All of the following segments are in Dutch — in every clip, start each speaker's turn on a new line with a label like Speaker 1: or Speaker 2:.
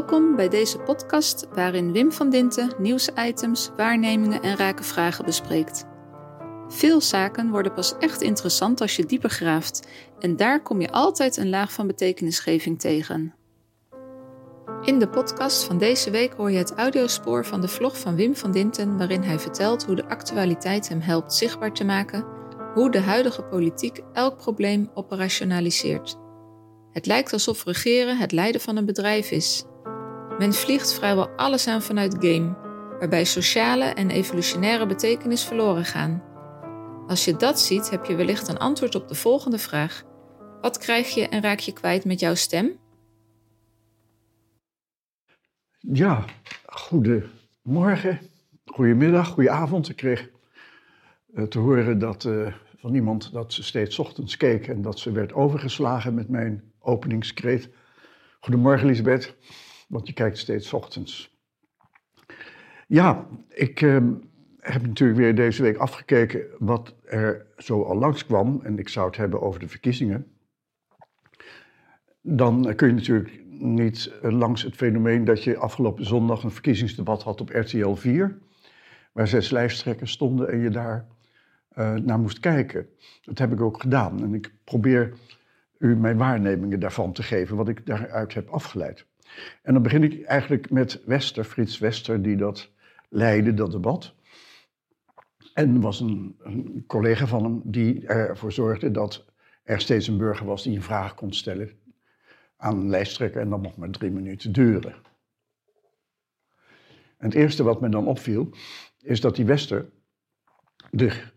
Speaker 1: Welkom bij deze podcast waarin Wim van Dinten nieuwsitems, waarnemingen en rake vragen bespreekt. Veel zaken worden pas echt interessant als je dieper graaft en daar kom je altijd een laag van betekenisgeving tegen. In de podcast van deze week hoor je het audiospoor van de vlog van Wim van Dinten waarin hij vertelt hoe de actualiteit hem helpt zichtbaar te maken hoe de huidige politiek elk probleem operationaliseert. Het lijkt alsof regeren het leiden van een bedrijf is. Men vliegt vrijwel alles aan vanuit game, waarbij sociale en evolutionaire betekenis verloren gaan. Als je dat ziet, heb je wellicht een antwoord op de volgende vraag: wat krijg je en raak je kwijt met jouw stem?
Speaker 2: Ja, goedemorgen, goedemiddag, goedenavond. Ik kreeg uh, te horen dat, uh, van iemand dat ze steeds ochtends keek en dat ze werd overgeslagen met mijn openingskreet. Goedemorgen Elisabeth, want je kijkt steeds ochtends. Ja, ik uh, heb natuurlijk weer deze week afgekeken wat er zo al langskwam. En ik zou het hebben over de verkiezingen. Dan kun je natuurlijk niet langs het fenomeen dat je afgelopen zondag een verkiezingsdebat had op RTL 4. Waar zes lijsttrekkers stonden en je daar uh, naar moest kijken. Dat heb ik ook gedaan. En ik probeer u mijn waarnemingen daarvan te geven, wat ik daaruit heb afgeleid. En dan begin ik eigenlijk met Wester, Frits Wester, die dat leidde, dat debat. En was een, een collega van hem die ervoor zorgde dat er steeds een burger was die een vraag kon stellen aan een lijsttrekker en dat mocht maar drie minuten duren. En het eerste wat me dan opviel, is dat die Wester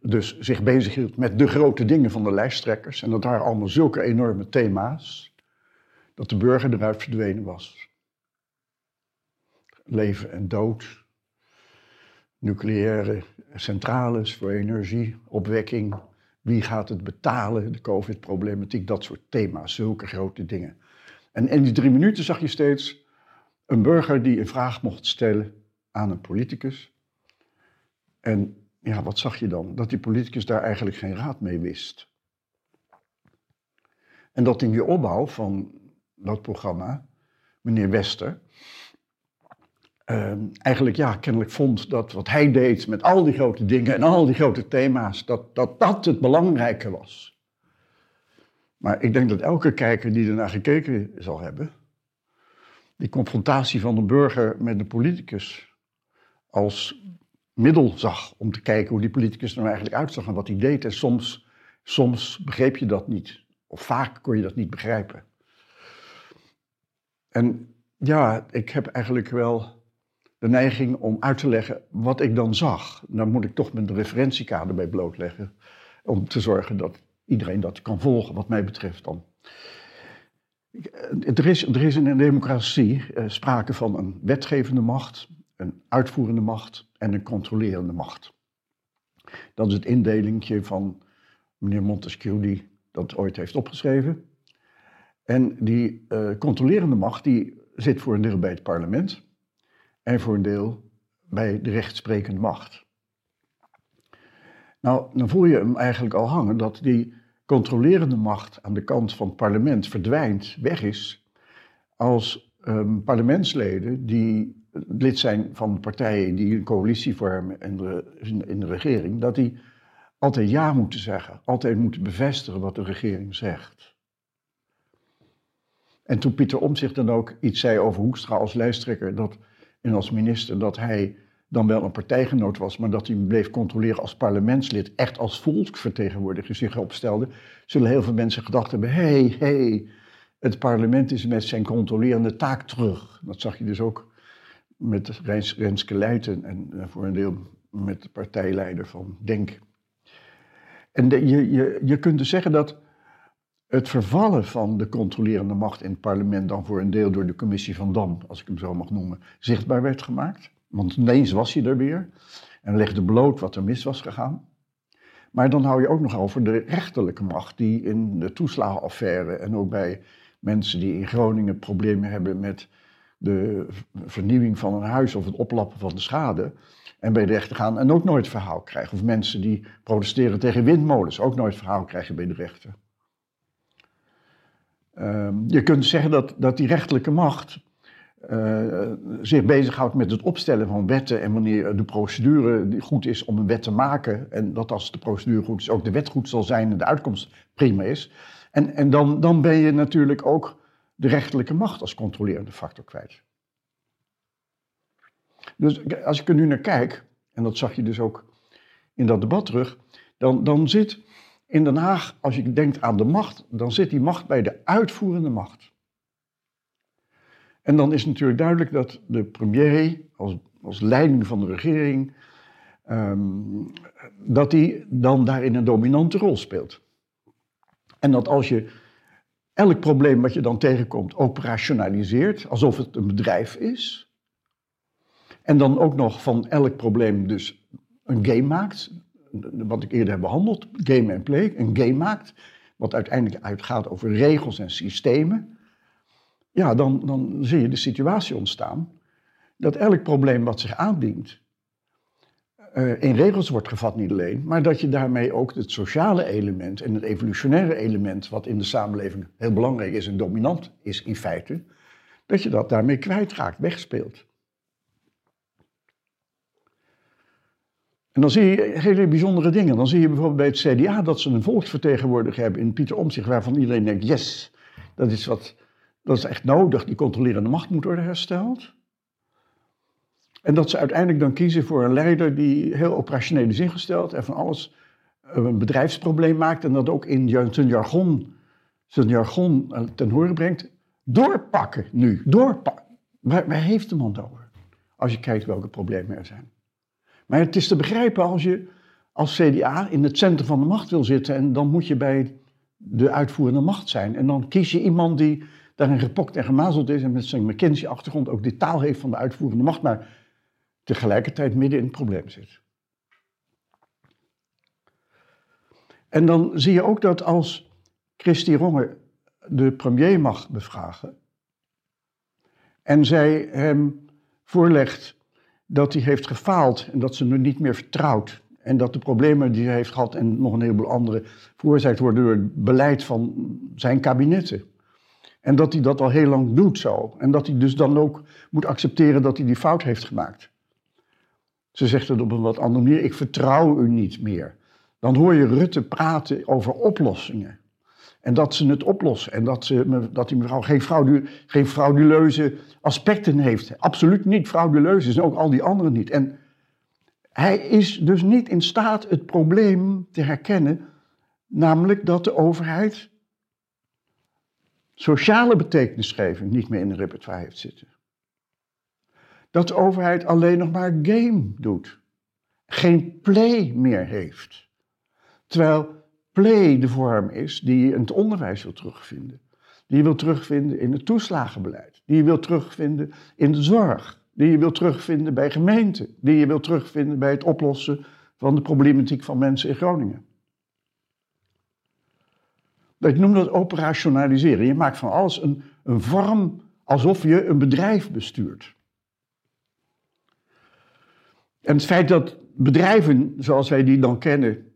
Speaker 2: dus zich bezighield met de grote dingen van de lijsttrekkers. En dat waren allemaal zulke enorme thema's, dat de burger eruit verdwenen was. Leven en dood, nucleaire centrales voor energie, opwekking, wie gaat het betalen, de COVID-problematiek, dat soort thema's, zulke grote dingen. En in die drie minuten zag je steeds een burger die een vraag mocht stellen aan een politicus. En ja, wat zag je dan? Dat die politicus daar eigenlijk geen raad mee wist. En dat in die opbouw van dat programma, meneer Wester, uh, eigenlijk ja, kennelijk vond dat wat hij deed met al die grote dingen en al die grote thema's, dat dat, dat het belangrijke was. Maar ik denk dat elke kijker die ernaar gekeken zal hebben, die confrontatie van de burger met de politicus als middel zag om te kijken hoe die politicus er nou eigenlijk uitzag en wat hij deed. En soms, soms begreep je dat niet. Of vaak kon je dat niet begrijpen. En ja, ik heb eigenlijk wel de neiging om uit te leggen wat ik dan zag. Dan moet ik toch mijn referentiekader bij blootleggen. Om te zorgen dat iedereen dat kan volgen, wat mij betreft dan. Er is, er is in een democratie eh, sprake van een wetgevende macht, een uitvoerende macht en een controlerende macht. Dat is het indelingje van meneer Montesquieu die dat ooit heeft opgeschreven. En die uh, controlerende macht die zit voor een deel bij het parlement en voor een deel bij de rechtsprekende macht. Nou, dan voel je hem eigenlijk al hangen dat die controlerende macht aan de kant van het parlement verdwijnt, weg is, als um, parlementsleden die lid zijn van partijen die een coalitie vormen in de, in de regering, dat die altijd ja moeten zeggen, altijd moeten bevestigen wat de regering zegt. En toen Pieter Omtzigt dan ook iets zei over Hoekstra als lijsttrekker dat, en als minister, dat hij dan wel een partijgenoot was, maar dat hij bleef controleren als parlementslid, echt als volksvertegenwoordiger zich opstelde, zullen heel veel mensen gedacht hebben, hey, hey, het parlement is met zijn controlerende taak terug. Dat zag je dus ook met Rens, Renske en uh, voor een deel met de partijleider van Denk. En de, je, je, je kunt dus zeggen dat het vervallen van de controlerende macht in het parlement dan voor een deel door de commissie van Dam, als ik hem zo mag noemen, zichtbaar werd gemaakt. Want ineens was hij er weer en legde bloot wat er mis was gegaan. Maar dan hou je ook nog over de rechterlijke macht die in de toeslagenaffaire en ook bij mensen die in Groningen problemen hebben met de vernieuwing van een huis of het oplappen van de schade. En bij de rechter gaan en ook nooit verhaal krijgen. Of mensen die protesteren tegen windmolens ook nooit verhaal krijgen bij de rechter. Ehm, je kunt zeggen dat, dat die rechterlijke macht uh, zich bezighoudt met het opstellen van wetten en wanneer de procedure goed is om een wet te maken en dat als de procedure goed is ook de wet goed zal zijn en de uitkomst prima is. En, en dan, dan ben je natuurlijk ook de rechterlijke macht als controlerende factor kwijt. Dus als ik er nu naar kijk, en dat zag je dus ook in dat debat terug, dan, dan zit in Den Haag, als je denkt aan de macht, dan zit die macht bij de uitvoerende macht. En dan is natuurlijk duidelijk dat de premier als, leiding van de regering, ehm, dat die dan daarin een dominante rol speelt. En dat als je elk probleem wat je dan tegenkomt operationaliseert, alsof het een bedrijf is, en dan ook nog van elk probleem dus een game maakt, wat ik eerder heb behandeld, game en play, een game maakt, wat uiteindelijk uitgaat over regels en systemen, ja, dan, dan zie je de situatie ontstaan dat elk probleem wat zich aandient, uh, in regels wordt gevat niet alleen, maar dat je daarmee ook het sociale element en het evolutionaire element, wat in de samenleving heel belangrijk is en dominant is in feite, dat je dat daarmee kwijtraakt, wegspeelt. En dan zie je hele bijzondere dingen. Dan zie je bijvoorbeeld bij het CDA dat ze een volksvertegenwoordiger hebben in Pieter Omtzigt, waarvan iedereen denkt, yes, dat is, wat, dat is echt nodig, die controlerende macht moet worden hersteld. En dat ze uiteindelijk dan kiezen voor een leider die heel operationeel is ingesteld en van alles een bedrijfsprobleem maakt en dat ook in zijn jargon, zijn jargon eh, ten horen brengt. Doorpakken nu, doorpakken. Waar, heeft de man over? Als je kijkt welke problemen er zijn. Maar het is te begrijpen als je als CDA in het centrum van de macht wil zitten en dan moet je bij de uitvoerende macht zijn. En dan kies je iemand die daarin gepokt en gemazeld is en met zijn McKinsey-achtergrond ook de taal heeft van de uitvoerende macht, maar tegelijkertijd midden in het probleem zit. En dan zie je ook dat als Christy Ronge de premier mag bevragen en zij hem voorlegt dat hij heeft gefaald en dat ze nu niet meer vertrouwt. En dat de problemen die hij heeft gehad en nog een heleboel andere veroorzaakt worden door het beleid van zijn kabinetten. En dat hij dat al heel lang doet zo. En dat hij dus dan ook moet accepteren dat hij die fout heeft gemaakt. Ze zegt het op een wat andere manier, ik vertrouw u niet meer. Dan hoor je Rutte praten over oplossingen. En dat ze het oplossen. En dat, ze, dat die mevrouw geen, geen frauduleuze aspecten heeft. Absoluut niet frauduleuze. En ook al die anderen niet. En hij is dus niet in staat het probleem te herkennen. Namelijk dat de overheid sociale betekenisgeving niet meer in de repertoire heeft zitten. Dat de overheid alleen nog maar game doet. Geen play meer heeft. Terwijl play de vorm is die je in het onderwijs wil terugvinden. Die je wil terugvinden in het toeslagenbeleid. Die je wil terugvinden in de zorg. Die je wil terugvinden bij gemeenten. Die je wil terugvinden bij het oplossen van de problematiek van mensen in Groningen. Ik noem dat operationaliseren. Je maakt van alles een, een vorm alsof je een bedrijf bestuurt. En het feit dat bedrijven zoals wij die dan kennen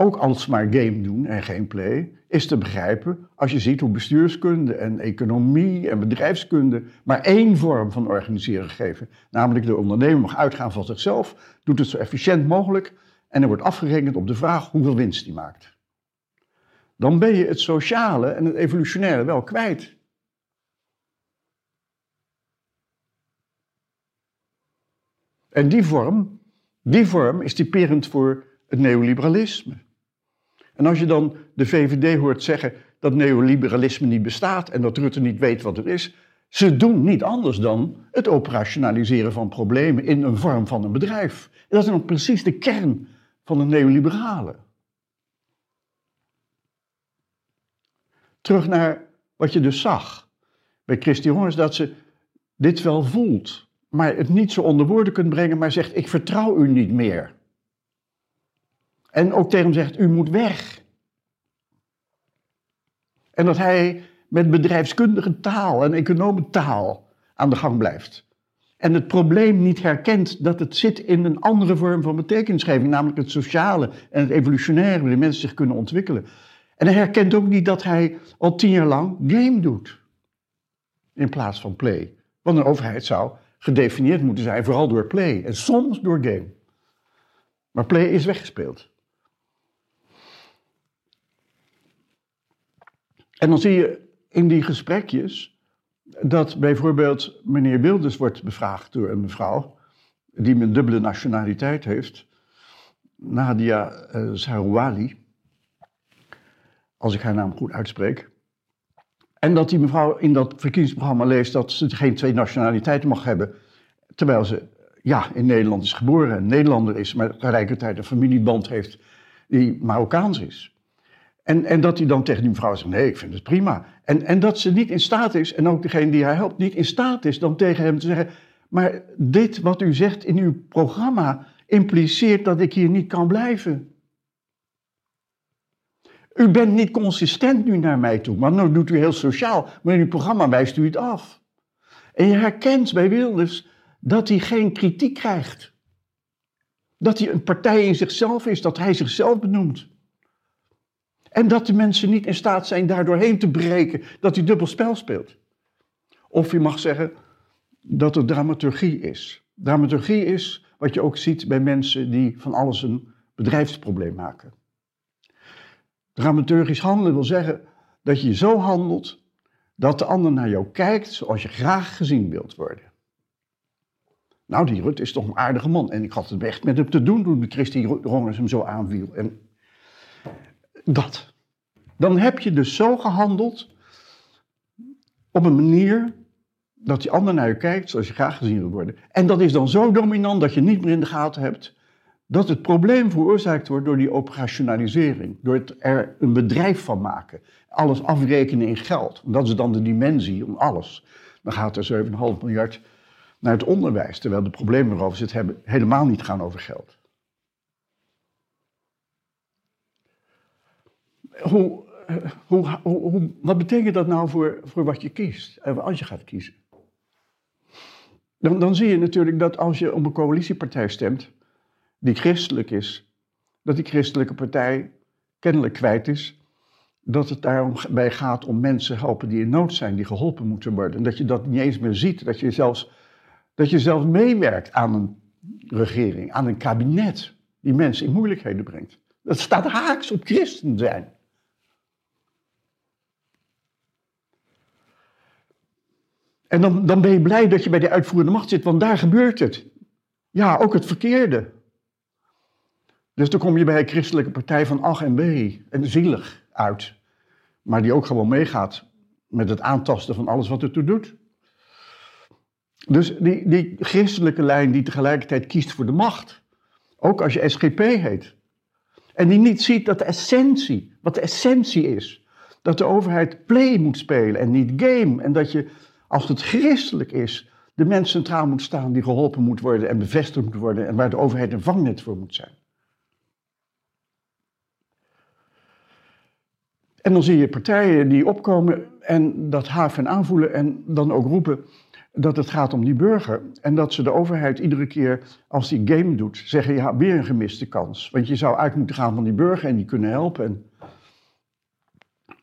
Speaker 2: ook alsmaar game doen en geen play, is te begrijpen als je ziet hoe bestuurskunde en economie en bedrijfskunde maar één vorm van organiseren geven. Namelijk de ondernemer mag uitgaan van zichzelf, doet het zo efficiënt mogelijk en er wordt afgerekend op de vraag hoeveel winst hij maakt. Dan ben je het sociale en het evolutionaire wel kwijt. En die vorm, die vorm is typerend voor het neoliberalisme. En als je dan de VVD hoort zeggen dat neoliberalisme niet bestaat en dat Rutte niet weet wat het is, ze doen niet anders dan het operationaliseren van problemen in een vorm van een bedrijf. En dat is dan precies de kern van het neoliberale. Terug naar wat je dus zag bij Christy Horns, dat ze dit wel voelt, maar het niet zo onder woorden kunt brengen, maar zegt: Ik vertrouw u niet meer. En ook tegen hem zegt, u moet weg. En dat hij met bedrijfskundige taal en economentaal aan de gang blijft. En het probleem niet herkent dat het zit in een andere vorm van betekenisgeving, namelijk het sociale en het evolutionaire, waar mensen zich kunnen ontwikkelen. En hij herkent ook niet dat hij al tien jaar lang game doet. In plaats van play. Want een overheid zou gedefinieerd moeten zijn, vooral door play. En soms door game. Maar play is weggespeeld. En dan zie je in die gesprekjes dat bijvoorbeeld meneer Wilders wordt bevraagd door een mevrouw die een dubbele nationaliteit heeft, Nadia uh, als ik haar naam goed uitspreek. En dat die mevrouw in dat verkiezingsprogramma leest dat ze geen twee nationaliteiten mag hebben, terwijl ze ja, in Nederland is geboren, een Nederlander is, maar tegelijkertijd een familieband heeft die Marokkaans is. En, en dat hij dan tegen die mevrouw zegt, nee, ik vind het prima. En, en dat ze niet in staat is, en ook degene die haar helpt, niet in staat is dan tegen hem te zeggen, maar dit wat u zegt in uw programma impliceert dat ik hier niet kan blijven. U bent niet consistent nu naar mij toe, maar nu doet u heel sociaal, maar in uw programma wijst u het af. En je herkent bij Wilders dat hij geen kritiek krijgt. Dat hij een partij in zichzelf is, dat hij zichzelf benoemt. En dat de mensen niet in staat zijn daardoor heen te breken, dat hij dubbel spel speelt. Of je mag zeggen dat het dramaturgie is. Dramaturgie is wat je ook ziet bij mensen die van alles een bedrijfsprobleem maken. Dramaturgisch handelen wil zeggen dat je zo handelt dat de ander naar jou kijkt zoals je graag gezien wilt worden. Nou, die Rut is toch een aardige man. En ik had het echt met hem te doen toen de Christie Rongers hem zo aanviel. En dat. Dan heb je dus zo gehandeld op een manier dat die ander naar je kijkt zoals je graag gezien wil worden. En dat is dan zo dominant dat je niet meer in de gaten hebt dat het probleem veroorzaakt wordt door die operationalisering. Door het er een bedrijf van maken. Alles afrekenen in geld. Dat is dan de dimensie om alles. Dan gaat er 7,5 miljard naar het onderwijs. Terwijl de problemen waarover het hebben helemaal niet gaan over geld. Hoe, hoe, hoe, wat betekent dat nou voor, voor wat je kiest? Eh, als je gaat kiezen. Dan, dan zie je natuurlijk dat als je op een coalitiepartij stemt, die christelijk is, dat die christelijke partij kennelijk kwijt is dat het daarbij gaat om mensen helpen die in nood zijn, die geholpen moeten worden. En dat je dat niet eens meer ziet, dat je zelfs, dat je zelfs meewerkt aan een regering, aan een kabinet die mensen in moeilijkheden brengt. Dat staat haaks op christen zijn. En dan, dan ben je blij dat je bij de uitvoerende macht zit, want daar gebeurt het. Ja, ook het verkeerde. Dus dan kom je bij een christelijke partij van ach en B en zielig uit. Maar die ook gewoon meegaat met het aantasten van alles wat ertoe doet. Dus die, die christelijke lijn die tegelijkertijd kiest voor de macht. Ook als je SGP heet. En die niet ziet dat de essentie, wat de essentie is. Dat de overheid play moet spelen en niet game. En dat je, als het christelijk is, de mens centraal moet staan die geholpen moet worden en bevestigd moet worden. En waar de overheid een vangnet voor moet zijn. En dan zie je partijen die opkomen en dat haven aanvoelen en dan ook roepen dat het gaat om die burger. En dat ze de overheid iedere keer als die game doet zeggen, ja, weer een gemiste kans. Want je zou uit moeten gaan van die burger en die kunnen helpen.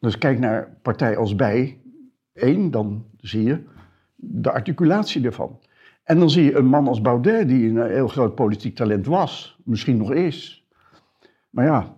Speaker 2: dus kijk naar partij als bij, één, dan zie je de articulatie ervan. En dan zie je een man als Baudet, die een heel groot politiek talent was, misschien nog is. Maar ja,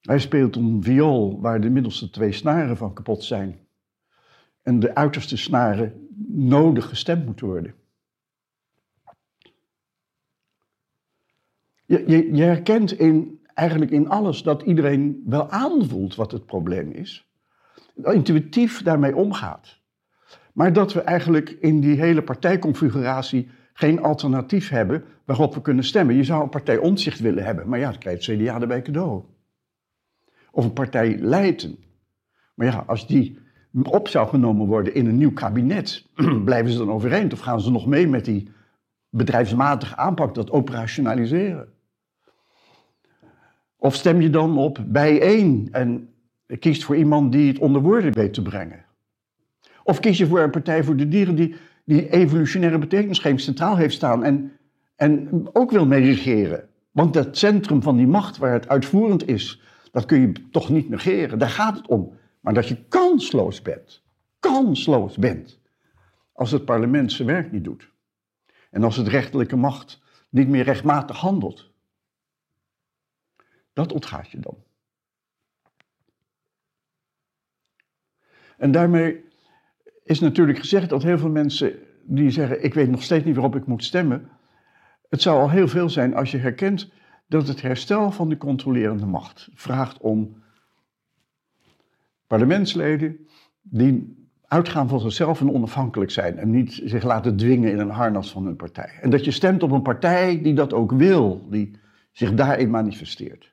Speaker 2: hij speelt een viool waar de middelste twee snaren van kapot zijn. En de uiterste snaren nodig gestemd moeten worden. Je, je, je herkent in, eigenlijk in alles dat iedereen wel aanvoelt wat het probleem is. Intuïtief daarmee omgaat. Maar dat we eigenlijk in die hele partijconfiguratie geen alternatief hebben waarop we kunnen stemmen. Je zou een partij onzicht willen hebben, maar ja, dan krijgt het CDA erbij cadeau of een partij leiden. Maar ja, als die op zou genomen worden in een nieuw kabinet, blijven ze dan overeind of gaan ze nog mee met die bedrijfsmatige aanpak, dat operationaliseren? Of stem je dan op bijeen en kiest voor iemand die het onder woorden weet te brengen? Of kies je voor een partij voor de dieren die, die evolutionaire betekenis geen centraal heeft staan en, en ook wil meeregeren? Want dat centrum van die macht waar het uitvoerend is, Dat kun je toch niet negeren, daar gaat het om. Maar dat je kansloos bent, kansloos bent, als het parlement zijn werk niet doet. En als het rechterlijke macht niet meer rechtmatig handelt. Dat ontgaat je dan. En daarmee is natuurlijk gezegd dat heel veel mensen die zeggen: Ik weet nog steeds niet waarop ik moet stemmen. Het zou al heel veel zijn als je herkent dat het herstel van de controlerende macht vraagt om parlementsleden die uitgaan van zichzelf en onafhankelijk zijn en niet zich laten dwingen in een harnas van hun partij. En dat je stemt op een partij die dat ook wil, die zich daarin manifesteert.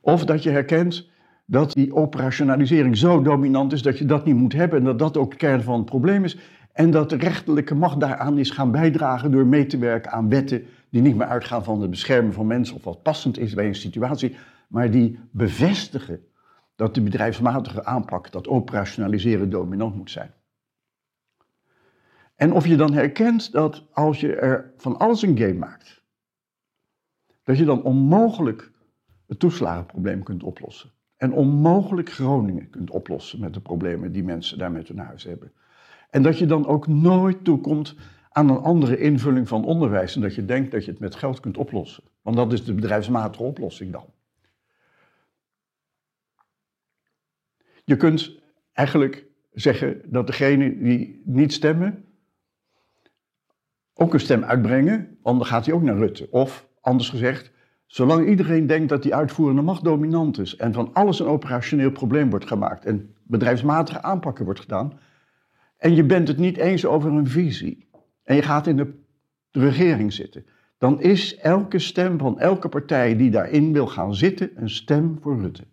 Speaker 2: Of dat je herkent dat die operationalisering zo dominant is dat je dat niet moet hebben en dat dat ook de kern van het probleem is. En dat de rechterlijke macht daaraan is gaan bijdragen door mee te werken aan wetten die niet meer uitgaan van het beschermen van mensen of wat passend is bij een situatie, maar die bevestigen dat de bedrijfsmatige aanpak, dat operationaliseren dominant moet zijn. En of je dan herkent dat als je er van alles een game maakt, dat je dan onmogelijk het toeslagenprobleem kunt oplossen. En onmogelijk Groningen kunt oplossen met de problemen die mensen daar met hun huis hebben. En dat je dan ook nooit toekomt aan een andere invulling van onderwijs en dat je denkt dat je het met geld kunt oplossen. Want dat is de bedrijfsmatige oplossing dan. Je kunt eigenlijk zeggen dat degene die niet stemmen ook een stem uitbrengen, want dan gaat hij ook naar Rutte. Of anders gezegd, zolang iedereen denkt dat die uitvoerende macht dominant is en van alles een operationeel probleem wordt gemaakt en bedrijfsmatige aanpakken wordt gedaan, en je bent het niet eens over een visie en je gaat in de regering zitten, dan is elke stem van elke partij die daarin wil gaan zitten een stem voor Rutte.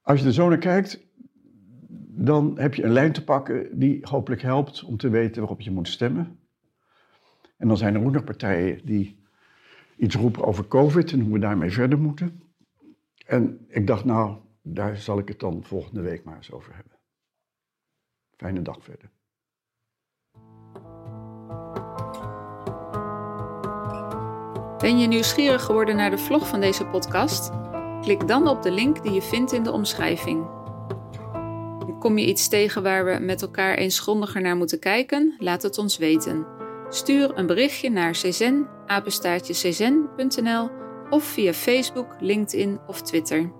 Speaker 2: Als je er zo naar kijkt, dan heb je een lijn te pakken die hopelijk helpt om te weten waarop je moet stemmen. En dan zijn er ook nog partijen die iets roepen over COVID en hoe we daarmee verder moeten. En ik dacht, nou, daar zal ik het dan volgende week maar eens over hebben. Fijne dag verder.
Speaker 1: Ben je nieuwsgierig geworden naar de vlog van deze podcast? Klik dan op de link die je vindt in de omschrijving. Kom je iets tegen waar we met elkaar eens grondiger naar moeten kijken? Laat het ons weten. Stuur een berichtje naar czen, of via Facebook, LinkedIn of Twitter.